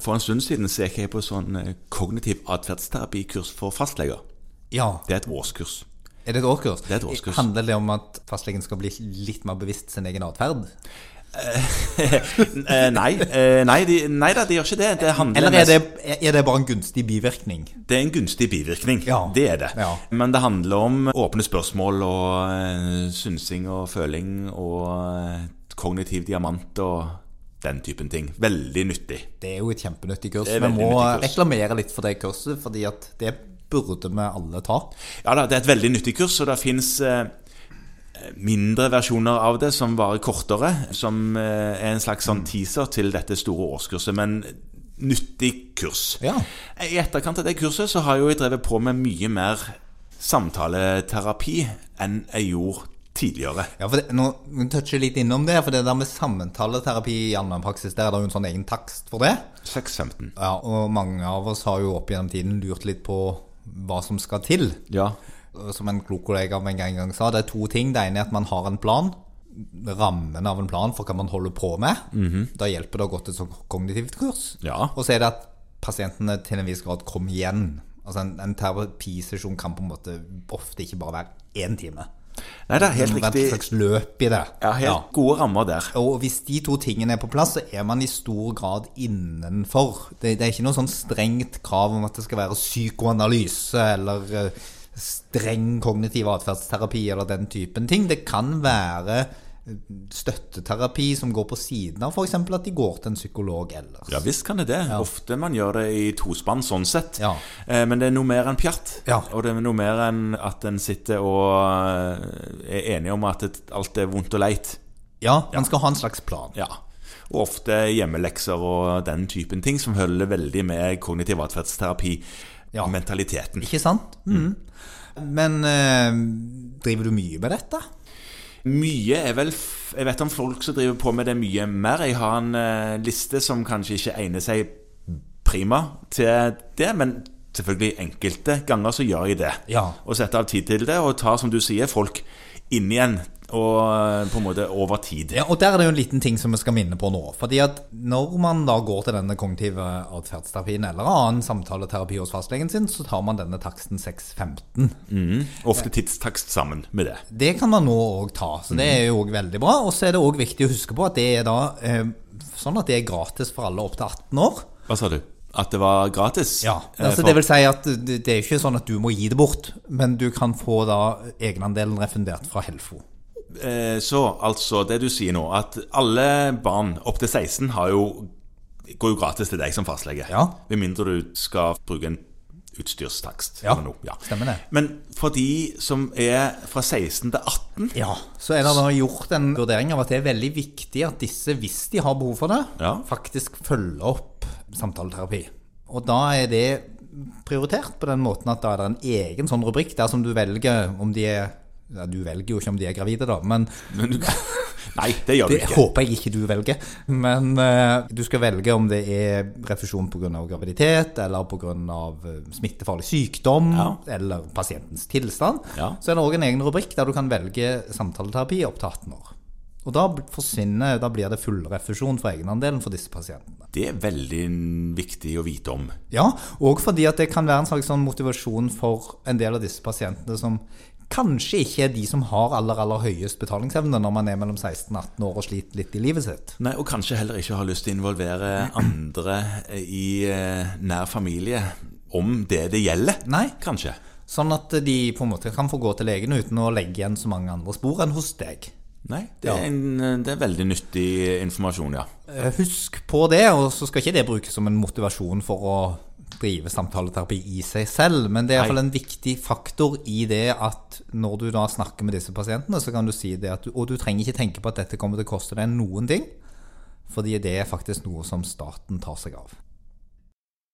For en stund siden så gikk jeg på sånn eh, kognitiv atferdsterapikurs for fastleger. Ja. Det er et årskurs. Er det et årskurs? Det er et årskurs. Handler det om at fastlegen skal bli litt mer bevisst sin egen atferd? Eh, nei, eh, nei, de, nei da, det gjør ikke det. Det, Eller er det, er det bare en gunstig bivirkning? det er en gunstig bivirkning. Ja. Det er det. Ja. Men det handler om åpne spørsmål og synsing og føling og kognitiv diamant og den typen ting. Veldig nyttig. Det er jo et kjempenyttig kurs. Vi må kurs. reklamere litt for det kurset, fordi at det burde vi alle ta. Ja da, det er et veldig nyttig kurs, og det fins eh, mindre versjoner av det som varer kortere. Som eh, er en slags sånn teaser til dette store årskurset. Men nyttig kurs. Ja. I etterkant av det kurset så har jo jeg drevet på med mye mer samtaleterapi enn jeg gjorde tidligere. Ja, for det, nå toucher litt innom det, for det der med samtaleterapi i allmennpraksis, der er det jo en sånn egen takst for det. 6.15. Ja, og mange av oss har jo opp gjennom tiden lurt litt på hva som skal til. Ja. Som en klok kollega av meg en gang sa, det er to ting. Det ene er at man har en plan. Rammen av en plan for hva man holder på med. Da hjelper det å gå til et sånt kognitivt kurs. Ja. Og så er det at pasientene til en viss grad kommer igjen. Altså En, en terapisesjon kan på en måte ofte ikke bare være én time. Nei, det er helt riktig. et slags løp i det. Ja, helt gode rammer der. Og hvis de to tingene er på plass, så er man i stor grad innenfor. Det, det er ikke noe sånn strengt krav om at det skal være psykoanalyse eller eh, streng kognitiv atferdsterapi eller den typen ting. Det kan være støtteterapi som går på siden av f.eks. at de går til en psykolog ellers. Ja visst kan det det. Ofte man gjør det i tospann sånn sett. Ja. Eh, Men det er noe mer enn pjatt. Ja. Og det er noe mer enn at en sitter og eh, er enig om at alt er vondt og leit. Ja, man skal ha en slags plan. Ja. Og ofte hjemmelekser og den typen ting som følger veldig med kognitiv atferdsterapi. Ja. Mentaliteten. Ikke sant? Mhm. Men eh, driver du mye med dette? Mye er vel Jeg vet om folk som driver på med det mye mer. Jeg har en uh, liste som kanskje ikke egner seg prima til det, men selvfølgelig enkelte ganger så gjør jeg det. Ja. Og setter av tid til det, og tar, som du sier, folk inn igjen. Og eh, på en måte over tid. Ja, og der er det jo en liten ting som vi skal minne på nå. Fordi at når man da går til denne kognitive atferdsterapien eller annen samtaleterapi hos fastlegen sin, så tar man denne taksten 615. Mm. Ofte tidstakst sammen med det. Det kan man nå òg ta, så det er jo òg veldig bra. Og så er det òg viktig å huske på at det er da eh, sånn at det er gratis for alle opp til 18 år. Hva sa du? At det var gratis? Ja, Eh, altså Det vil si at det er ikke sånn at du må gi det bort, men du kan få da egenandelen refundert fra Helfo. Eh, Så altså, det du sier nå, at alle barn opp til 16 har jo, går jo gratis til deg som fastlege. Ja. Med mindre du skal bruke en utstyrstakst. Ja, ja. stemmer det. Men for de som er fra 16 til 18 Ja, så er det da gjort en vurdering av at det er veldig viktig at disse, hvis de har behov for det, Ja. faktisk følger opp samtaleterapi. Og da er det prioritert på den måten at da er det en egen sånn rubrikk der som du velger om de er ja, Du velger jo ikke om de er gravide, da, men Men du, Nei, det gjør du det håper jeg ikke du velger. Men uh, du skal velge om det er refusjon pga. graviditet, eller pga. smittefarlig sykdom, Ja. eller pasientens tilstand. Ja. Så er det òg en egen rubrikk der du kan velge samtaleterapi opp til 18 år. Og da forsvinner, da blir det full refusjon for egenandelen for disse pasientene. Det er veldig viktig å vite om. Ja, og fordi at det kan være en slags sånn motivasjon for en del av disse pasientene som kanskje ikke er de som har aller, aller høyest betalingsevne når man er mellom 16 og 18 år og sliter litt i livet sitt. Nei, Og kanskje heller ikke har lyst til å involvere andre i eh, nær familie om det det gjelder. Nei. Kanskje. Sånn at de på en måte kan få gå til legen uten å legge igjen så mange andre spor enn hos deg. Nei, det, er en, det er veldig nyttig informasjon, ja. Eh, Husk på det, og så skal ikke det brukes som en motivasjon for å drive samtaleterapi i seg selv, men det er iallfall en viktig faktor i det at når du da snakker med disse pasientene, så kan du si det at du, Og du trenger ikke tenke på at dette kommer til å koste deg noen ting, fordi det er faktisk noe som staten tar seg av.